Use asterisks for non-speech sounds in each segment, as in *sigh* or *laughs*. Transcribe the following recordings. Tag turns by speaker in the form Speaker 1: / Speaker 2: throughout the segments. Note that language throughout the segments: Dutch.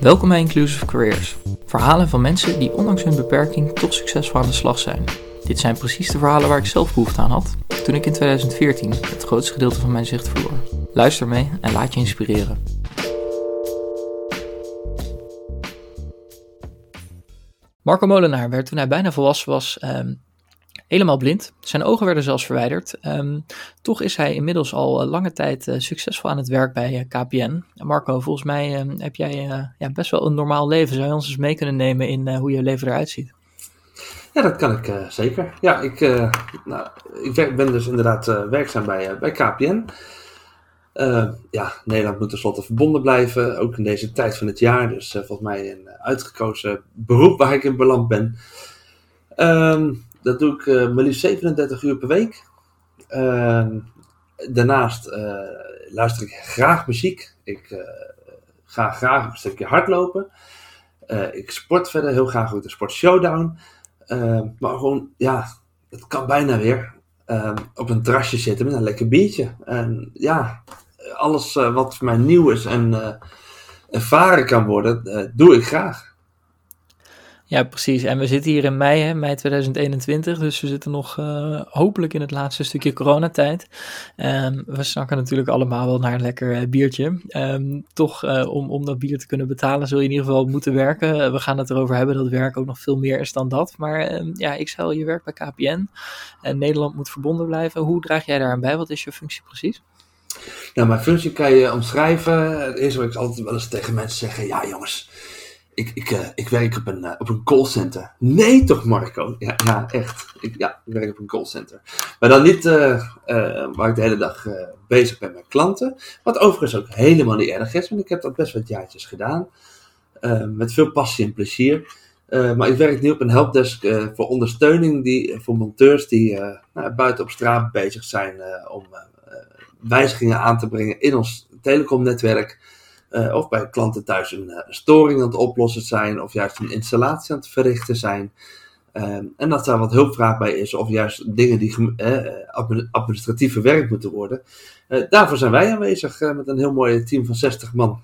Speaker 1: Welkom bij Inclusive Careers. Verhalen van mensen die ondanks hun beperking toch succesvol aan de slag zijn. Dit zijn precies de verhalen waar ik zelf behoefte aan had toen ik in 2014 het grootste gedeelte van mijn zicht verloor. Luister mee en laat je inspireren. Marco Molenaar werd toen hij bijna volwassen was ehm, helemaal blind. Zijn ogen werden zelfs verwijderd. Ehm, toch is hij inmiddels al eh, lange tijd uh, succesvol aan het werk bij eh, KPN. Marco, volgens mij ehm, heb jij ja, best wel een normaal leven. Zou je ons eens mee kunnen nemen in hoe je leven eruit ziet?
Speaker 2: Ja, dat kan ik zeker. Ja, ik, nou, ik ben dus inderdaad werkzaam bij, bij KPN. ja, Nederland moet tenslotte verbonden blijven, ook in deze tijd van het jaar. Dus volgens mij een uitgekozen beroep waar ik in beland ben. Um, dat doe ik uh, maar liefst 37 uur per week. Ehm, daarnaast uh, luister ik graag muziek. Ik uh, ga graag een stukje hardlopen. ik sport verder heel graag ook de Sport Showdown. Ehm, maar gewoon, ja, het kan bijna weer. Ehm, op een terrasje zitten met een lekker biertje. En ja, alles wat voor mij nieuw is en ervaren kan worden, doe ik graag.
Speaker 1: Ja, precies. En we zitten hier in mei, hè, mei 2021, dus we zitten nog uh, hopelijk in het laatste stukje coronatijd. Um, we snakken natuurlijk allemaal wel naar een lekker uh, biertje. Um, toch, uh, om, om dat bier te kunnen betalen, zul je in ieder geval moeten werken. we gaan het erover hebben dat werk ook nog veel meer is dan dat. Maar um, ja, ik zal je werk bij KPN en Nederland moet verbonden blijven. Hoe draag jij daaraan bij? Wat is je functie precies?
Speaker 2: Nou, mijn functie kan je omschrijven. Het eerste wat ik altijd wel eens tegen mensen zeggen, ja jongens ik, ik, uh, ik werk op een, uh, op een callcenter. Nee toch, Marco? Ja, ja echt. Ik, ja, ik werk op een callcenter. Maar dan niet uh, waar ik de hele dag bezig ben met klanten. Wat overigens ook helemaal niet erg is, want ik heb dat best wat jaartjes gedaan. met veel passie en plezier. maar ik werk nu op een helpdesk voor ondersteuning die, voor monteurs die nou, buiten op straat bezig zijn om wijzigingen aan te brengen in ons telecomnetwerk. Uh, of bij klanten thuis een, uh, storing aan het oplossen zijn, of juist een installatie aan het verrichten zijn. Uh, en dat daar wat hulpvraag bij is, of juist dingen die administratieve werk moeten worden. daarvoor zijn wij aanwezig met een heel mooi team van 60 man.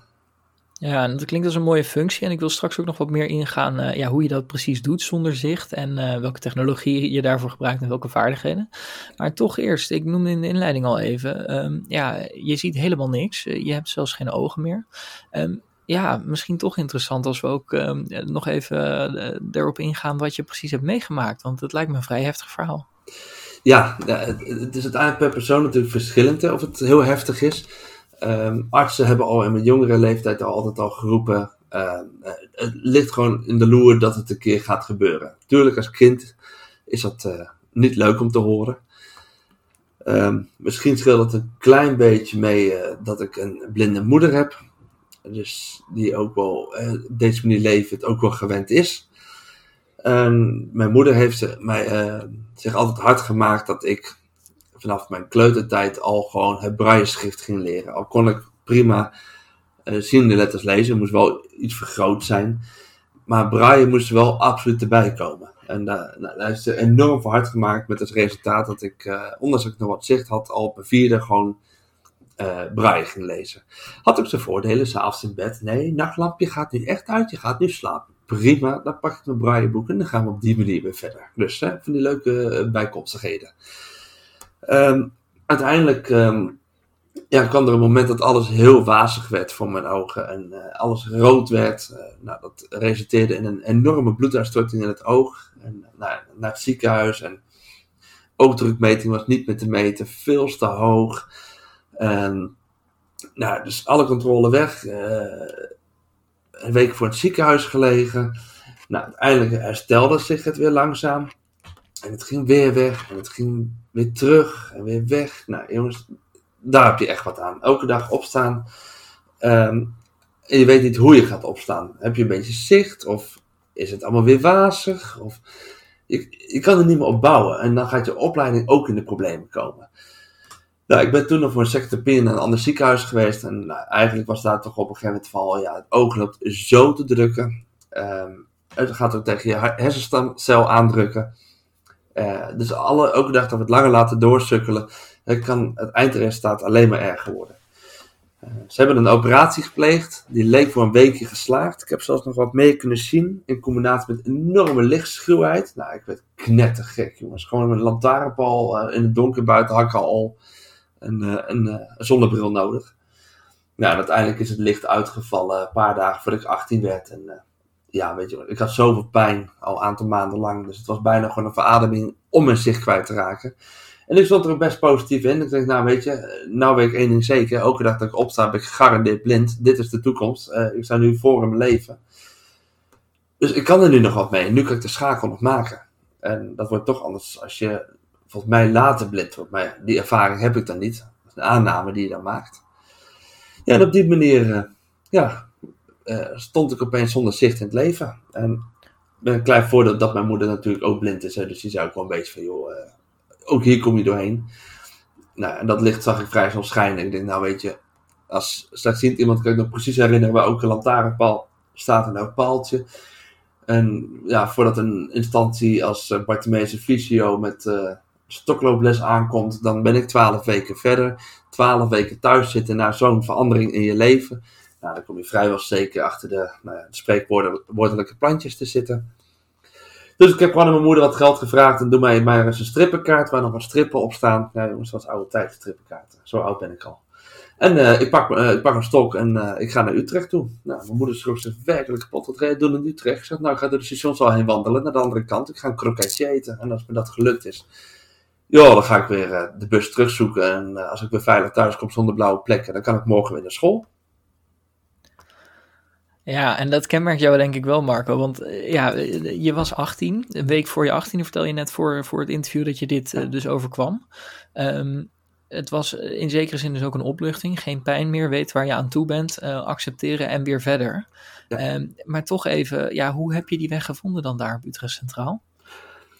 Speaker 1: Ja, en dat klinkt als een mooie functie. En ik wil straks ook nog wat meer ingaan uh, ja, hoe je dat precies doet zonder zicht. En uh, welke technologie je daarvoor gebruikt en welke vaardigheden. Maar toch eerst, ik noemde in de inleiding al even. Um, ja, je ziet helemaal niks. Eh, je hebt zelfs geen ogen meer. Um, ja, misschien toch interessant als we ook um, nog even erop ingaan wat je precies hebt meegemaakt. Want het lijkt me een vrij heftig verhaal.
Speaker 2: Ja, het, het is uiteindelijk per persoon natuurlijk verschillend of het heel heftig is. Um, artsen hebben al in mijn jongere leeftijd al altijd al geroepen. Uh, het ligt gewoon in de loer dat het een keer gaat gebeuren. Tuurlijk, als kind is dat uh, niet leuk om te horen. Um, misschien scheelt het een klein beetje mee uh, dat ik een blinde moeder heb. Dus die ook wel op deze manier leven, het ook wel gewend is. Mijn moeder heeft mij, zich altijd hard gemaakt dat ik vanaf mijn kleutertijd al gewoon het braille-schrift ging leren. Al kon ik prima uh, ziende letters lezen, moest wel iets vergroot zijn. Maar braille moest wel absoluut erbij komen. En uh, nou, daar is er enorm voor hard gemaakt met het resultaat dat ik, uh, ondanks dat ik nog wat zicht had, al op mijn vierde gewoon uh, braille ging lezen. Had ook zijn voordelen, s'avonds in bed. Nee, nachtlampje gaat nu echt uit, je gaat nu slapen. Prima, dan pak ik mijn brailleboek en dan gaan we op die manier weer verder. Dus van die leuke bijkomstigheden. Um, uiteindelijk um, ja, kwam er een moment dat alles heel wazig werd voor mijn ogen en uh, alles rood werd. Uh, nou, dat resulteerde in een enorme bloeduitstorting in het oog. En nou, naar het ziekenhuis en oogdrukmeting was niet meer te meten, veel te hoog. Nou, dus alle controle weg. Een week voor het ziekenhuis gelegen. Nou, uiteindelijk herstelde zich het weer langzaam. En het ging weer weg. En het ging weer terug en weer weg. Nou, jongens, daar heb je echt wat aan. Elke dag opstaan. Um, en je weet niet hoe je gaat opstaan. Heb je een beetje zicht? Of is het allemaal weer wazig? Of je, je kan er niet meer op bouwen. En dan gaat je opleiding ook in de problemen komen. Nou, ik ben toen nog voor een secretopie in een ander ziekenhuis geweest. En nou, eigenlijk was daar toch op een gegeven moment van, ja, het oog loopt zo te drukken. Um, het gaat ook tegen je hersenstamcel aandrukken. Uh, dus alle, elke dag dat we het langer laten doorsukkelen, kan het eindresultaat alleen maar erger worden. Uh, ze hebben een operatie gepleegd. Die leek voor een weekje geslaagd. Ik heb zelfs nog wat meer kunnen zien. In combinatie met enorme lichtschuwheid. Nou, ik werd knettergek, jongens. Gewoon met een lantaarnpaal in het donker buiten ik al een, een zonnebril nodig. Nou, uiteindelijk is het licht uitgevallen. Een paar dagen voordat ik 18 werd. En ja, weet je, ik had zoveel pijn al een aantal maanden lang. Dus het was bijna gewoon een verademing om mijn zicht kwijt te raken. En ik stond er ook best positief in. Ik dacht, nou weet je, nou weet ik één ding zeker. Elke dag dat ik opsta ben ik gegarandeerd blind. Dit is de toekomst. Uh, ik sta nu voor in mijn leven. Dus ik kan er nu nog wat mee. Nu kan ik de schakel nog maken. En dat wordt toch anders als je volgens mij later blind wordt. Maar die ervaring heb ik dan niet. Dat is een aanname die je dan maakt. Ja, en op die manier uh, ja, uh, stond ik opeens zonder zicht in het leven. En met een klein voordeel dat mijn moeder natuurlijk ook blind is. Dus die zei ook wel een beetje van, joh, uh, ook hier kom je doorheen. Nou, en dat licht zag ik vrij snel schijnen. Ik denk, nou weet je, als slechtziend iemand kan ik nog precies herinneren waar ook een lantaarnpaal staat en een paaltje. En ja, voordat een instantie als uh, Bartimeus Fysio met stoklooples aankomt, dan ben ik twaalf weken verder. Twaalf weken thuis zitten na zo'n verandering in je leven. Nou, dan kom je vrijwel zeker achter de, nou ja, de spreekwoordelijke plantjes te zitten. Dus ik heb gewoon aan mijn moeder wat geld gevraagd en doe mij maar eens een strippenkaart waar nog wat strippen op staan. Ja jongens, dat was oude tijd, strippenkaarten. Zo oud ben ik al. En uh, ik, pak, uh, ik pak een stok en uh, ik ga naar Utrecht toe. Nou, mijn moeder schrok zich werkelijk kapot. Wat ga je doen in Utrecht? Ik zeg, nou, ik ga door de stationshal heen wandelen naar de andere kant. Ik ga een kroketje eten. En als me dat gelukt is, ja, dan ga ik weer de bus terugzoeken. En als ik weer veilig thuis kom zonder blauwe plekken, dan kan ik morgen weer naar school.
Speaker 1: Ja, en dat kenmerkt jou denk ik wel, Marco. Want ja, je was 18. Een week voor je 18 vertel je net voor, voor het interview dat je dit uh, dus overkwam. Um, het was in zekere zin dus ook een opluchting. Geen pijn meer, weet waar je aan toe bent, uh, accepteren en weer verder. Ja. Um, maar toch even, ja, hoe heb je die weg gevonden dan daar op Utrecht Centraal?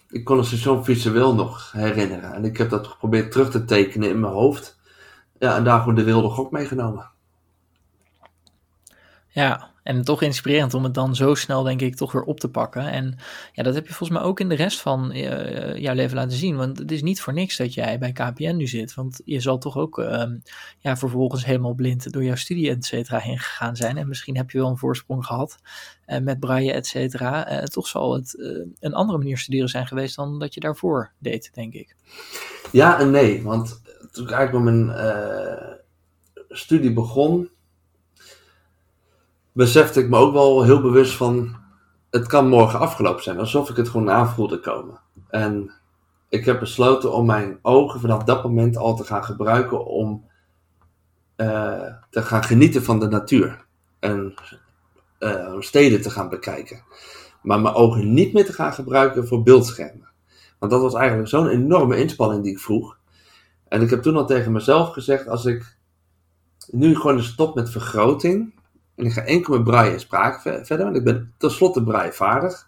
Speaker 2: Ik kon het station visueel nog herinneren. En ik heb dat geprobeerd terug te tekenen in mijn hoofd. Ja, en daar gewoon de wilde gok meegenomen.
Speaker 1: Ja, en toch inspirerend om het dan zo snel, denk ik, toch weer op te pakken. En ja, dat heb je volgens mij ook in de rest van uh, jouw leven laten zien. Want het is niet voor niks dat jij bij KPN nu zit. Want je zal toch ook uh, ja, vervolgens helemaal blind door jouw studie, et cetera, heen gegaan zijn. En misschien heb je wel een voorsprong gehad uh, met braille, et cetera. toch zal het een andere manier studeren zijn geweest dan dat je daarvoor deed, denk ik.
Speaker 2: Ja en nee. Want toen ik eigenlijk met mijn studie begon besefte ik me ook wel heel bewust van, het kan morgen afgelopen zijn, alsof ik het gewoon aanvoelde komen. En ik heb besloten om mijn ogen vanaf dat moment al te gaan gebruiken om uh, te gaan genieten van de natuur. En uh, steden te gaan bekijken. Maar mijn ogen niet meer te gaan gebruiken voor beeldschermen. Want dat was eigenlijk zo'n enorme inspanning die ik vroeg. En ik heb toen al tegen mezelf gezegd, als ik nu gewoon stop met vergroting en ik ga enkel met braille en spraak verder, want ik ben tenslotte braillevaardig.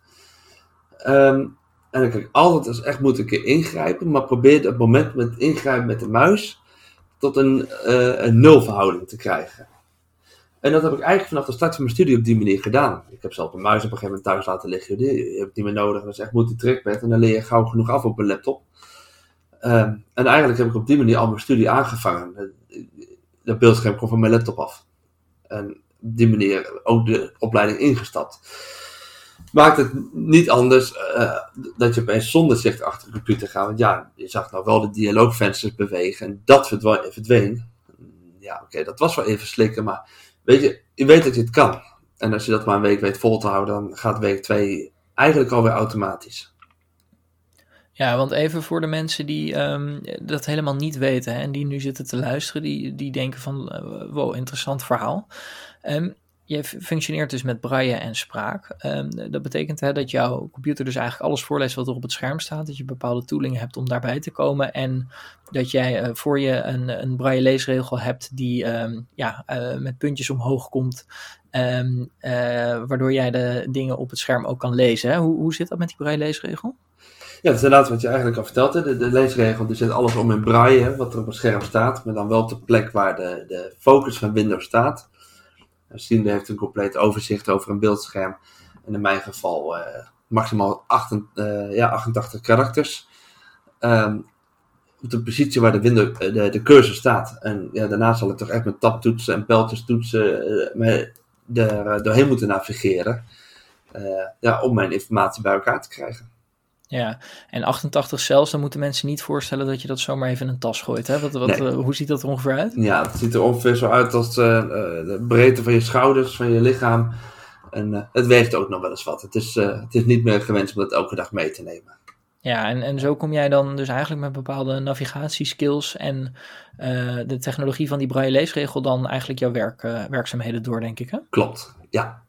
Speaker 2: Um, en ik heb altijd als echt moet een keer ingrijpen, maar probeer het moment met ingrijpen met de muis tot een, uh, een nulverhouding te krijgen. En dat heb ik eigenlijk vanaf de start van mijn studie op die manier gedaan. Ik heb zelf een muis op een gegeven moment thuis laten liggen. Je hebt het niet meer nodig, dat is echt multi-trackpad. En dan leer je gauw genoeg af op een laptop. Um, en eigenlijk heb ik op die manier al mijn studie aangevangen. Dat beeldscherm komt van mijn laptop af. En die manier ook de opleiding ingestapt. Maakt het niet anders uh, dat je opeens zonder zicht achter de computer gaat. Want ja, je zag nou wel de dialoogvensters bewegen en dat verdween. Ja, oké, dat was wel even slikken, maar weet je, je weet dat je het kan. En als je dat maar een week weet vol te houden, dan gaat week 2 eigenlijk alweer automatisch.
Speaker 1: Ja, want even voor de mensen die um, dat helemaal niet weten hè, en die nu zitten te luisteren, die, die denken van, uh, wow, interessant verhaal. Um, je functioneert dus met braille en spraak. Um, dat betekent hè, dat jouw computer dus eigenlijk alles voorleest wat er op het scherm staat. Dat je bepaalde tooling hebt om daarbij te komen. En dat jij uh, voor je een, een braille leesregel hebt die um, ja, uh, met puntjes omhoog komt. Uh, waardoor jij de dingen op het scherm ook kan lezen. Hè? Hoe, hoe zit dat met die braille leesregel?
Speaker 2: Ja, dat is inderdaad wat je eigenlijk al vertelde. De, de leesregel die zet alles om in braille, wat er op het scherm staat. Maar dan wel op de plek waar de, de focus van Windows staat. Ziende heeft een compleet overzicht over een beeldscherm. En in mijn geval uh, maximaal 8, uh, ja, 88 karakters. Um, op de positie waar de, window, de, de cursor staat. En ja, daarna zal ik toch echt met taptoetsen en pijltjestoetsen uh, er doorheen moeten navigeren. ja, om mijn informatie bij elkaar te krijgen.
Speaker 1: Ja, en 88 cells, dan moeten mensen niet voorstellen dat je dat zomaar even in een tas gooit. Hè? Wat, wat, hoe ziet dat er ongeveer uit?
Speaker 2: Ja, het ziet er ongeveer zo uit als de breedte van je schouders, van je lichaam. En het weegt ook nog wel eens wat. Het is, het is niet meer gewenst om dat elke dag mee te nemen.
Speaker 1: Ja, en, en zo kom jij dan dus eigenlijk met bepaalde navigatieskills en uh, de technologie van die braille leesregel dan eigenlijk jouw werk, werkzaamheden door, denk ik. Hè?
Speaker 2: Klopt, ja.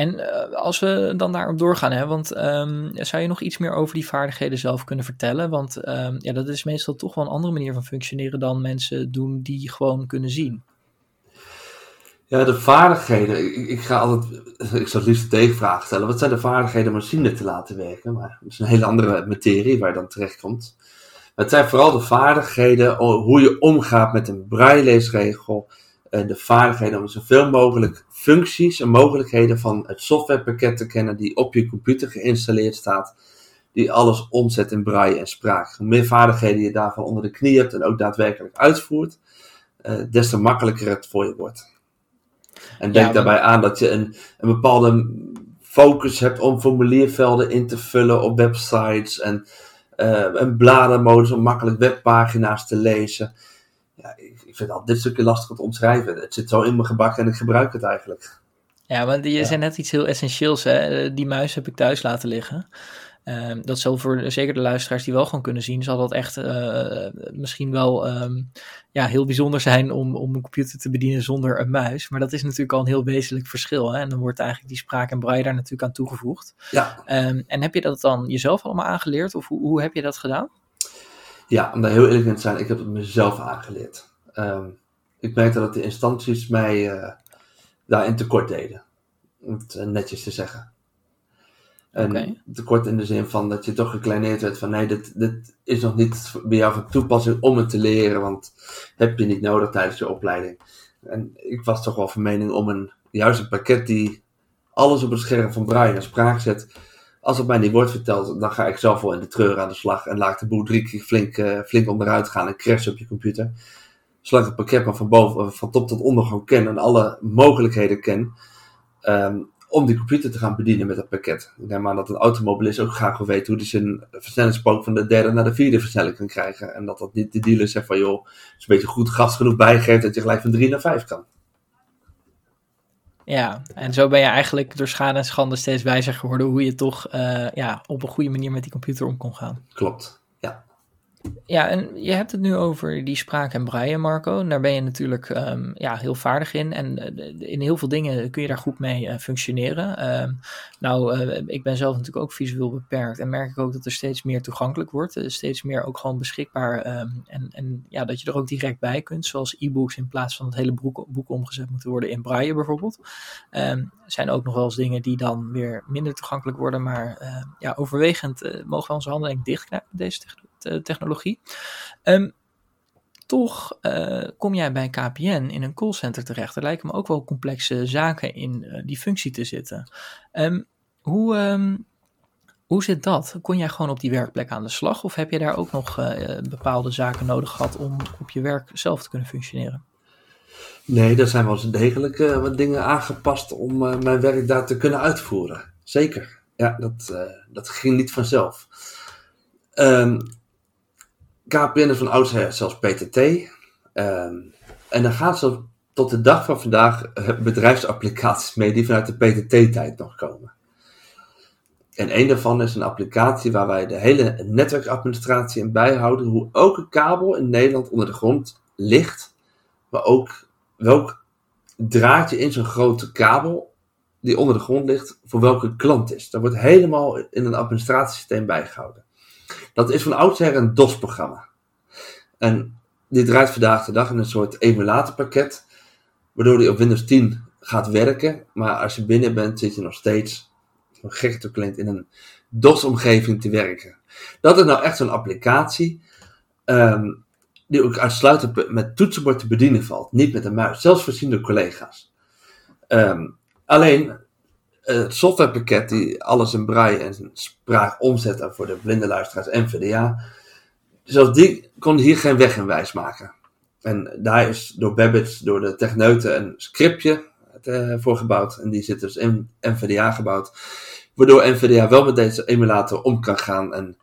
Speaker 1: En uh, als we dan daarop doorgaan, hè, want um, zou je nog iets meer over die vaardigheden zelf kunnen vertellen? Want um, ja, dat is meestal toch wel een andere manier van functioneren dan mensen doen die gewoon kunnen zien.
Speaker 2: Ja, de vaardigheden. Ik, ga altijd, ik zou het liefst een tegenvraag stellen. Wat zijn de vaardigheden om machine te laten werken? Maar dat is een hele andere materie waar je dan terechtkomt. Maar het zijn vooral de vaardigheden hoe je omgaat met een brailleesregel. En de vaardigheden om zoveel mogelijk functies en mogelijkheden van het softwarepakket te kennen die op je computer geïnstalleerd staat. Die alles omzet in braille en spraak. Hoe meer vaardigheden je daarvan onder de knie hebt en ook daadwerkelijk uitvoert, eh, des te makkelijker het voor je wordt. En denk daarbij aan dat je een, een bepaalde focus hebt om formuliervelden in te vullen op websites en uh, een bladenmodus om makkelijk webpagina's te lezen. Ja, ik, ik vind al dit stukje lastig te omschrijven. Het zit zo in mijn gebak en ik gebruik het eigenlijk.
Speaker 1: Ja, want je ja. zei net iets heel essentieels. Hè? Die muis heb ik thuis laten liggen. Um, dat zal voor zeker de luisteraars die wel gewoon kunnen zien, zal dat echt uh, misschien wel um, ja, heel bijzonder zijn om, om een computer te bedienen zonder een muis. Maar dat is natuurlijk al een heel wezenlijk verschil. Hè? En dan wordt eigenlijk die spraak en braille daar natuurlijk aan toegevoegd.
Speaker 2: Ja.
Speaker 1: Um, en heb je dat dan jezelf allemaal aangeleerd? Of hoe, hoe heb je dat gedaan?
Speaker 2: Ja, om daar heel eerlijk in te zijn, ik heb het mezelf aangeleerd. Ik merkte dat de instanties mij uh, daarin tekort deden. Om het netjes te zeggen. En okay. tekort in de zin van dat je toch gekleineerd werd van nee, dit, dit is nog niet bij jou van toepassing om het te leren, want heb je niet nodig tijdens je opleiding. En ik was toch wel van mening om een, juist een pakket die alles op het scherm van Brian en spraak zet. Als het mij niet wordt verteld, dan ga ik zelf wel in de treur aan de slag en laat de boel drie keer flink, uh, flink onderuit gaan en crash op je computer. Zolang ik het pakket maar van, boven, van top tot onder gewoon ken en alle mogelijkheden ken, um, om die computer te gaan bedienen met dat pakket. Ik neem aan dat een automobilist ook graag wil weten hoe hij zijn versnellingspook van de derde naar de vierde versnelling kan krijgen. En dat dat niet de dealer zegt van joh, als je een beetje goed gas genoeg bijgeeft dat je gelijk van drie naar vijf kan.
Speaker 1: Ja, en zo ben je eigenlijk door schade en schande steeds wijzer geworden hoe je toch uh, ja, op een goede manier met die computer om kon gaan.
Speaker 2: Klopt.
Speaker 1: Ja, en je hebt het nu over die spraak en braille, Marco. Daar ben je natuurlijk um, ja, heel vaardig in. En uh, in heel veel dingen kun je daar goed mee uh, functioneren. Uh, nou, uh, ik ben zelf natuurlijk ook visueel beperkt. En merk ik ook dat er steeds meer toegankelijk wordt. steeds meer ook gewoon beschikbaar. Um, en, en ja, dat je er ook direct bij kunt. Zoals e-books in plaats van het hele boek, boek omgezet moeten worden in braille bijvoorbeeld. Zijn ook nog wel eens dingen die dan weer minder toegankelijk worden. Maar ja, overwegend mogen we onze handen dichtknijpen deze technologie technologie. Um, toch uh, kom jij bij KPN in een callcenter terecht. Er lijken me ook wel complexe zaken in uh, die functie te zitten. Um, hoe, um, hoe zit dat? Kon jij gewoon op die werkplek aan de slag? Of heb je daar ook nog bepaalde zaken nodig gehad om op je werk zelf te kunnen functioneren?
Speaker 2: Nee, er zijn wel degelijk wat dingen aangepast om mijn werk daar te kunnen uitvoeren. Zeker. Ja, dat, dat ging niet vanzelf. Um, KPN is van oudsher zelfs PTT. Ehm, en dan gaan ze tot de dag van vandaag bedrijfsapplicaties mee die vanuit de PTT-tijd nog komen. En een daarvan is een applicatie waar wij de hele netwerkadministratie in bijhouden. Hoe elke kabel in Nederland onder de grond ligt. Maar ook welk draadje in zo'n grote kabel die onder de grond ligt, voor welke klant is. Dat wordt helemaal in een administratiesysteem bijgehouden. Dat is van oudsher een DOS-programma. En dit draait vandaag de dag in een soort emulatorpakket, waardoor die op Windows 10 gaat werken. Maar als je binnen bent, zit je nog steeds, een gek te klinkt, in een DOS-omgeving te werken. Dat is nou echt zo'n applicatie um, die ook uitsluitend met toetsenbord te bedienen valt, niet met een muis, zelfs voorzien door collega's. Um, alleen het softwarepakket die alles in braille en spraak omzet voor de blinde luisteraars en VDA, zelfs die kon hier geen weg in wijs maken. En daar is door Babbage, door de techneuten, een scriptje uh, voor gebouwd. En die zit dus in NVDA gebouwd. Waardoor NVDA wel met deze emulator om kan gaan. En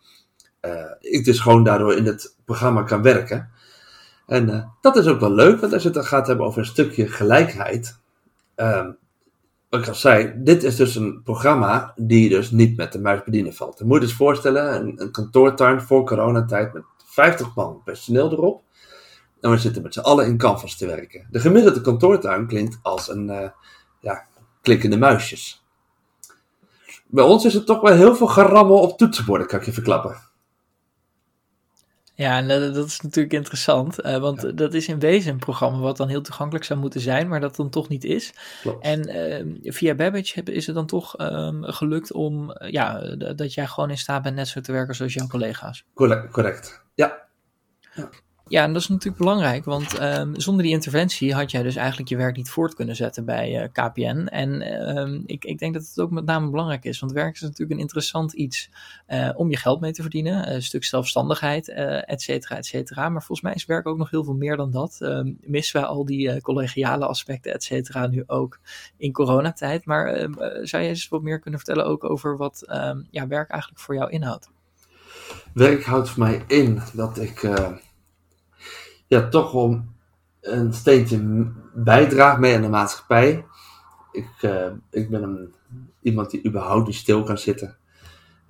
Speaker 2: uh, ik dus gewoon daardoor in het programma kan werken. En dat is ook wel leuk, want als je het dan gaat hebben over een stukje gelijkheid. Uh, wat ik al zei, dit is dus een programma die dus niet met de muis bedienen valt. Je moet je dus voorstellen, een, een kantoortuin voor coronatijd met 50 man personeel erop. En we zitten met z'n allen in Canvas te werken. De gemiddelde kantoortuin klinkt als een uh, ja, klikkende muisjes. Bij ons is het toch wel heel veel gerammel op toetsenborden, kan ik je verklappen.
Speaker 1: Ja, en dat, dat is natuurlijk interessant, uh, want ja. dat is in wezen een programma wat dan heel toegankelijk zou moeten zijn, maar dat dan toch niet is.
Speaker 2: Klopt.
Speaker 1: En uh, via Babbage is het dan toch um, gelukt om, uh, ja, dat jij gewoon in staat bent net zo te werken zoals jouw collega's.
Speaker 2: Correct, correct. ja.
Speaker 1: ja. Ja, en dat is natuurlijk belangrijk, want um, zonder die interventie had jij dus eigenlijk je werk niet voort kunnen zetten bij uh, KPN. En um, ik, ik, denk dat het ook met name belangrijk is, want werk is natuurlijk een interessant iets uh, om je geld mee te verdienen, een stuk zelfstandigheid, uh, et cetera, et cetera. Maar volgens mij is werk ook nog heel veel meer dan dat. Um, missen we al die collegiale aspecten, et cetera, nu ook in coronatijd. Maar zou je eens wat meer kunnen vertellen ook over wat ja, werk eigenlijk voor jou inhoudt?
Speaker 2: Werk houdt voor mij in dat ik ja, toch wel een steentje bijdraagt mee aan de maatschappij. Ik, uh, ik ben een, iemand die überhaupt niet stil kan zitten.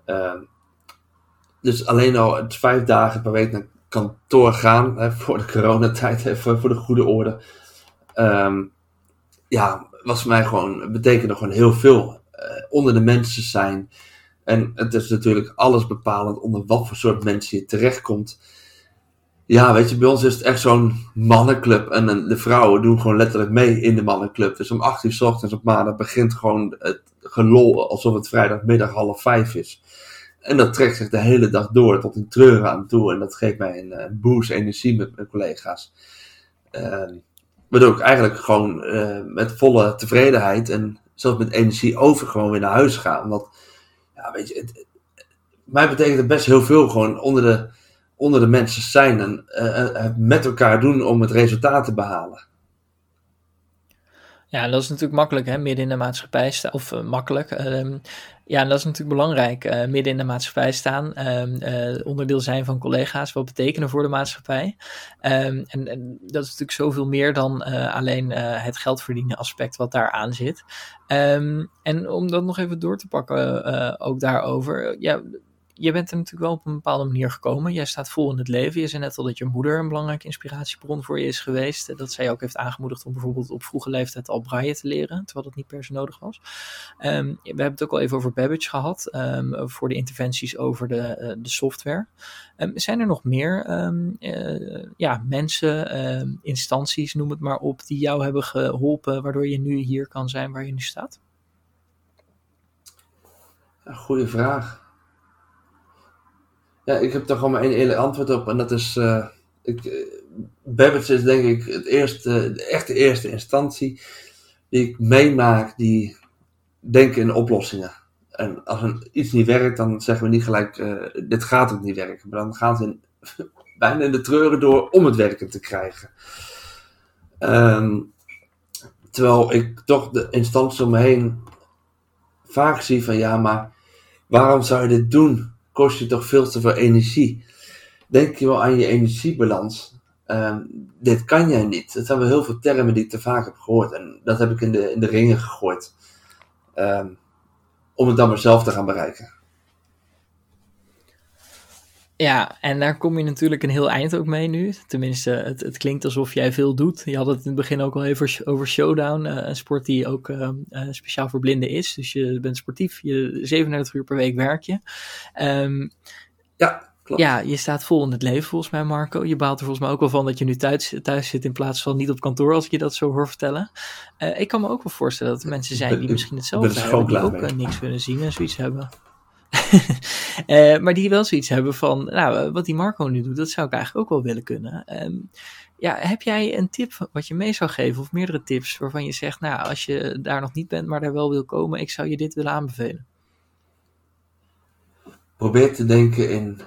Speaker 2: Uh, dus alleen al het vijf dagen per week naar kantoor gaan, hè, *laughs* voor de coronatijd, even voor de goede orde. Um, ja, was voor mij gewoon, betekende gewoon heel veel. Uh, onder de mensen zijn. En het is natuurlijk alles bepalend onder wat voor soort mensen je terechtkomt. Ja, weet je, bij ons is het echt zo'n mannenclub. En de vrouwen doen gewoon letterlijk mee in de mannenclub. Dus om 8 uur s ochtends op maandag begint gewoon het gelol alsof het vrijdagmiddag half vijf is. En dat trekt zich de hele dag door tot een treuren aan toe. En dat geeft mij een, een boost energie met mijn collega's. Uh, waardoor ik eigenlijk gewoon uh, met volle tevredenheid en zelfs met energie over gewoon weer naar huis ga. Omdat, ja, weet je, het, mij betekent het best heel veel gewoon onder de onder de mensen zijn en uh, het met elkaar doen om het resultaat te behalen.
Speaker 1: Ja, dat is natuurlijk makkelijk, hè, midden in de maatschappij staan, of makkelijk. Um, ja, dat is natuurlijk belangrijk, midden in de maatschappij staan, uh, onderdeel zijn van collega's, wat betekenen voor de maatschappij. En, en, dat is natuurlijk zoveel meer dan alleen het geld verdienen aspect wat daar aan zit. en om dat nog even door te pakken, ook daarover, ja, je bent er natuurlijk wel op een bepaalde manier gekomen. Jij staat vol in het leven. Je zei net al dat je moeder een belangrijke inspiratiebron voor je is geweest. Dat zij ook heeft aangemoedigd om bijvoorbeeld op vroege leeftijd al braille te leren, terwijl dat niet per se nodig was. Um, we hebben het ook al even over Babbage gehad, um, voor de interventies over de, uh, de software. Um, zijn er nog meer uh, ja, mensen, instanties, noem het maar op, die jou hebben geholpen, waardoor je nu hier kan zijn waar je nu staat?
Speaker 2: Goeie vraag. Ja, ik heb daar gewoon maar één eerlijk antwoord op. En dat is. Uh, ik, Babbage is denk ik het eerste, de echte eerste instantie die ik meemaak die denken in oplossingen. En als een, iets niet werkt, dan zeggen we niet gelijk: uh, dit gaat ook niet werken. Maar dan gaan ze *laughs* bijna in de treuren door om het werken te krijgen. Um, terwijl ik toch de instanties om me heen vaak zie van ja, maar waarom zou je dit doen? Kost je toch veel te veel energie. Denk je wel aan je energiebalans. Um, dit kan jij niet. Dat zijn wel heel veel termen die ik te vaak heb gehoord. En dat heb ik in de, in de ringen gegooid. Um, om het dan maar zelf te gaan bereiken.
Speaker 1: Ja, en daar kom je natuurlijk een heel eind ook mee nu. Tenminste, het, het klinkt alsof jij veel doet. Je had het in het begin ook al even over Showdown, uh, een sport die ook uh, uh, speciaal voor blinden is. Dus je bent sportief, je 37 uur per week werk je. Um,
Speaker 2: ja, klopt.
Speaker 1: Ja, je staat vol in het leven volgens mij, Marco. Je baalt er volgens mij ook wel van dat je nu thuis, thuis zit in plaats van niet op kantoor, als ik je dat zo hoor vertellen. ik kan me ook wel voorstellen dat er mensen zijn die misschien hetzelfde hebben, die ook niks kunnen zien en zoiets hebben. Uh, *laughs* maar die wel zoiets hebben van, nou, wat die Marco nu doet, dat zou ik eigenlijk ook wel willen kunnen. Um, ja, heb jij een tip wat je mee zou geven, of meerdere tips waarvan je zegt, nou, als je daar nog niet bent, maar daar wel wil komen, ik zou je dit willen aanbevelen?
Speaker 2: Probeer te denken in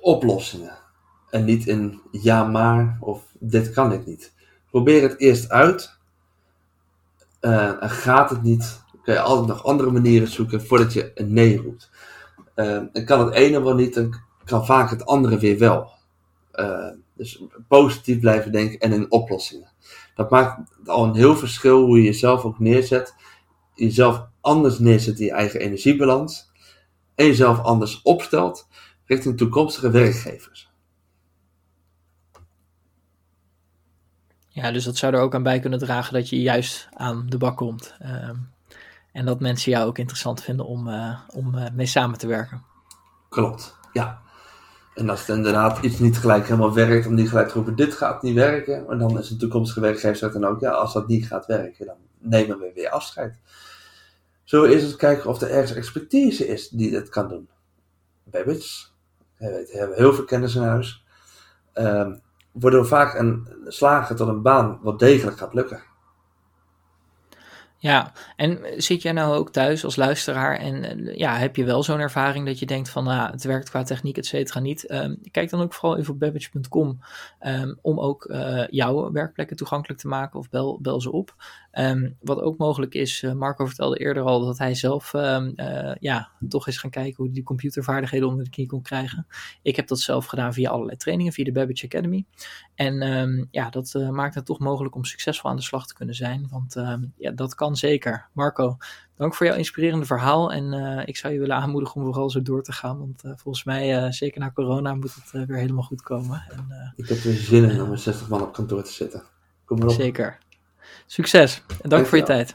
Speaker 2: oplossingen. En niet in ja maar of dit kan ik niet. Probeer het eerst uit. Eh, en gaat het niet, kun je altijd nog andere manieren zoeken voordat je een nee roept. Uh, en kan het ene wel niet, dan kan vaak het andere weer wel. Uh, dus positief blijven denken en in oplossingen. Dat maakt al een heel verschil hoe je jezelf ook neerzet. Jezelf anders neerzet in je eigen energiebalans. En jezelf anders opstelt richting toekomstige werkgevers.
Speaker 1: Ja, dus dat zou er ook aan bij kunnen dragen dat je juist aan de bak komt. Uh, en dat mensen jou ook interessant vinden om, uh, om uh, mee samen te werken.
Speaker 2: Klopt, ja. En als het inderdaad iets niet gelijk helemaal werkt, om niet gelijk te roepen, dit gaat niet werken. En dan is een toekomstige werkgever dan ook, ja, als dat niet gaat werken, dan nemen we weer afscheid. Zo is het kijken of er ergens expertise is die dit kan doen. Babbage, we hebben heel veel kennis in huis. Um, waardoor vaak een slagen tot een baan wel degelijk gaat lukken.
Speaker 1: Ja, en zit jij nou ook thuis als luisteraar en eh, ja, heb je wel zo'n ervaring dat je denkt van nou, het werkt qua techniek, et cetera niet. Um, kijk dan ook vooral even op babbage.com ehm, om ook uh, jouw werkplekken toegankelijk te maken of bel, bel ze op. Um, wat ook mogelijk is, Marco vertelde eerder al dat hij zelf ja, toch eens gaan kijken hoe hij die computervaardigheden onder de knie kon krijgen. Ik heb dat zelf gedaan via allerlei trainingen, via de Babbage Academy. En ja, dat maakt het toch mogelijk om succesvol aan de slag te kunnen zijn, want ja, dat kan zeker. Marco, dank voor jouw inspirerende verhaal. En uh, ik zou je willen aanmoedigen om vooral zo door te gaan. Want uh, volgens mij, uh, zeker na corona, moet het weer helemaal goed komen. En,
Speaker 2: ik heb er zin in om met 60 man op kantoor te zitten. Kom maar op.
Speaker 1: Zeker. Succes en dank, dank voor je tijd.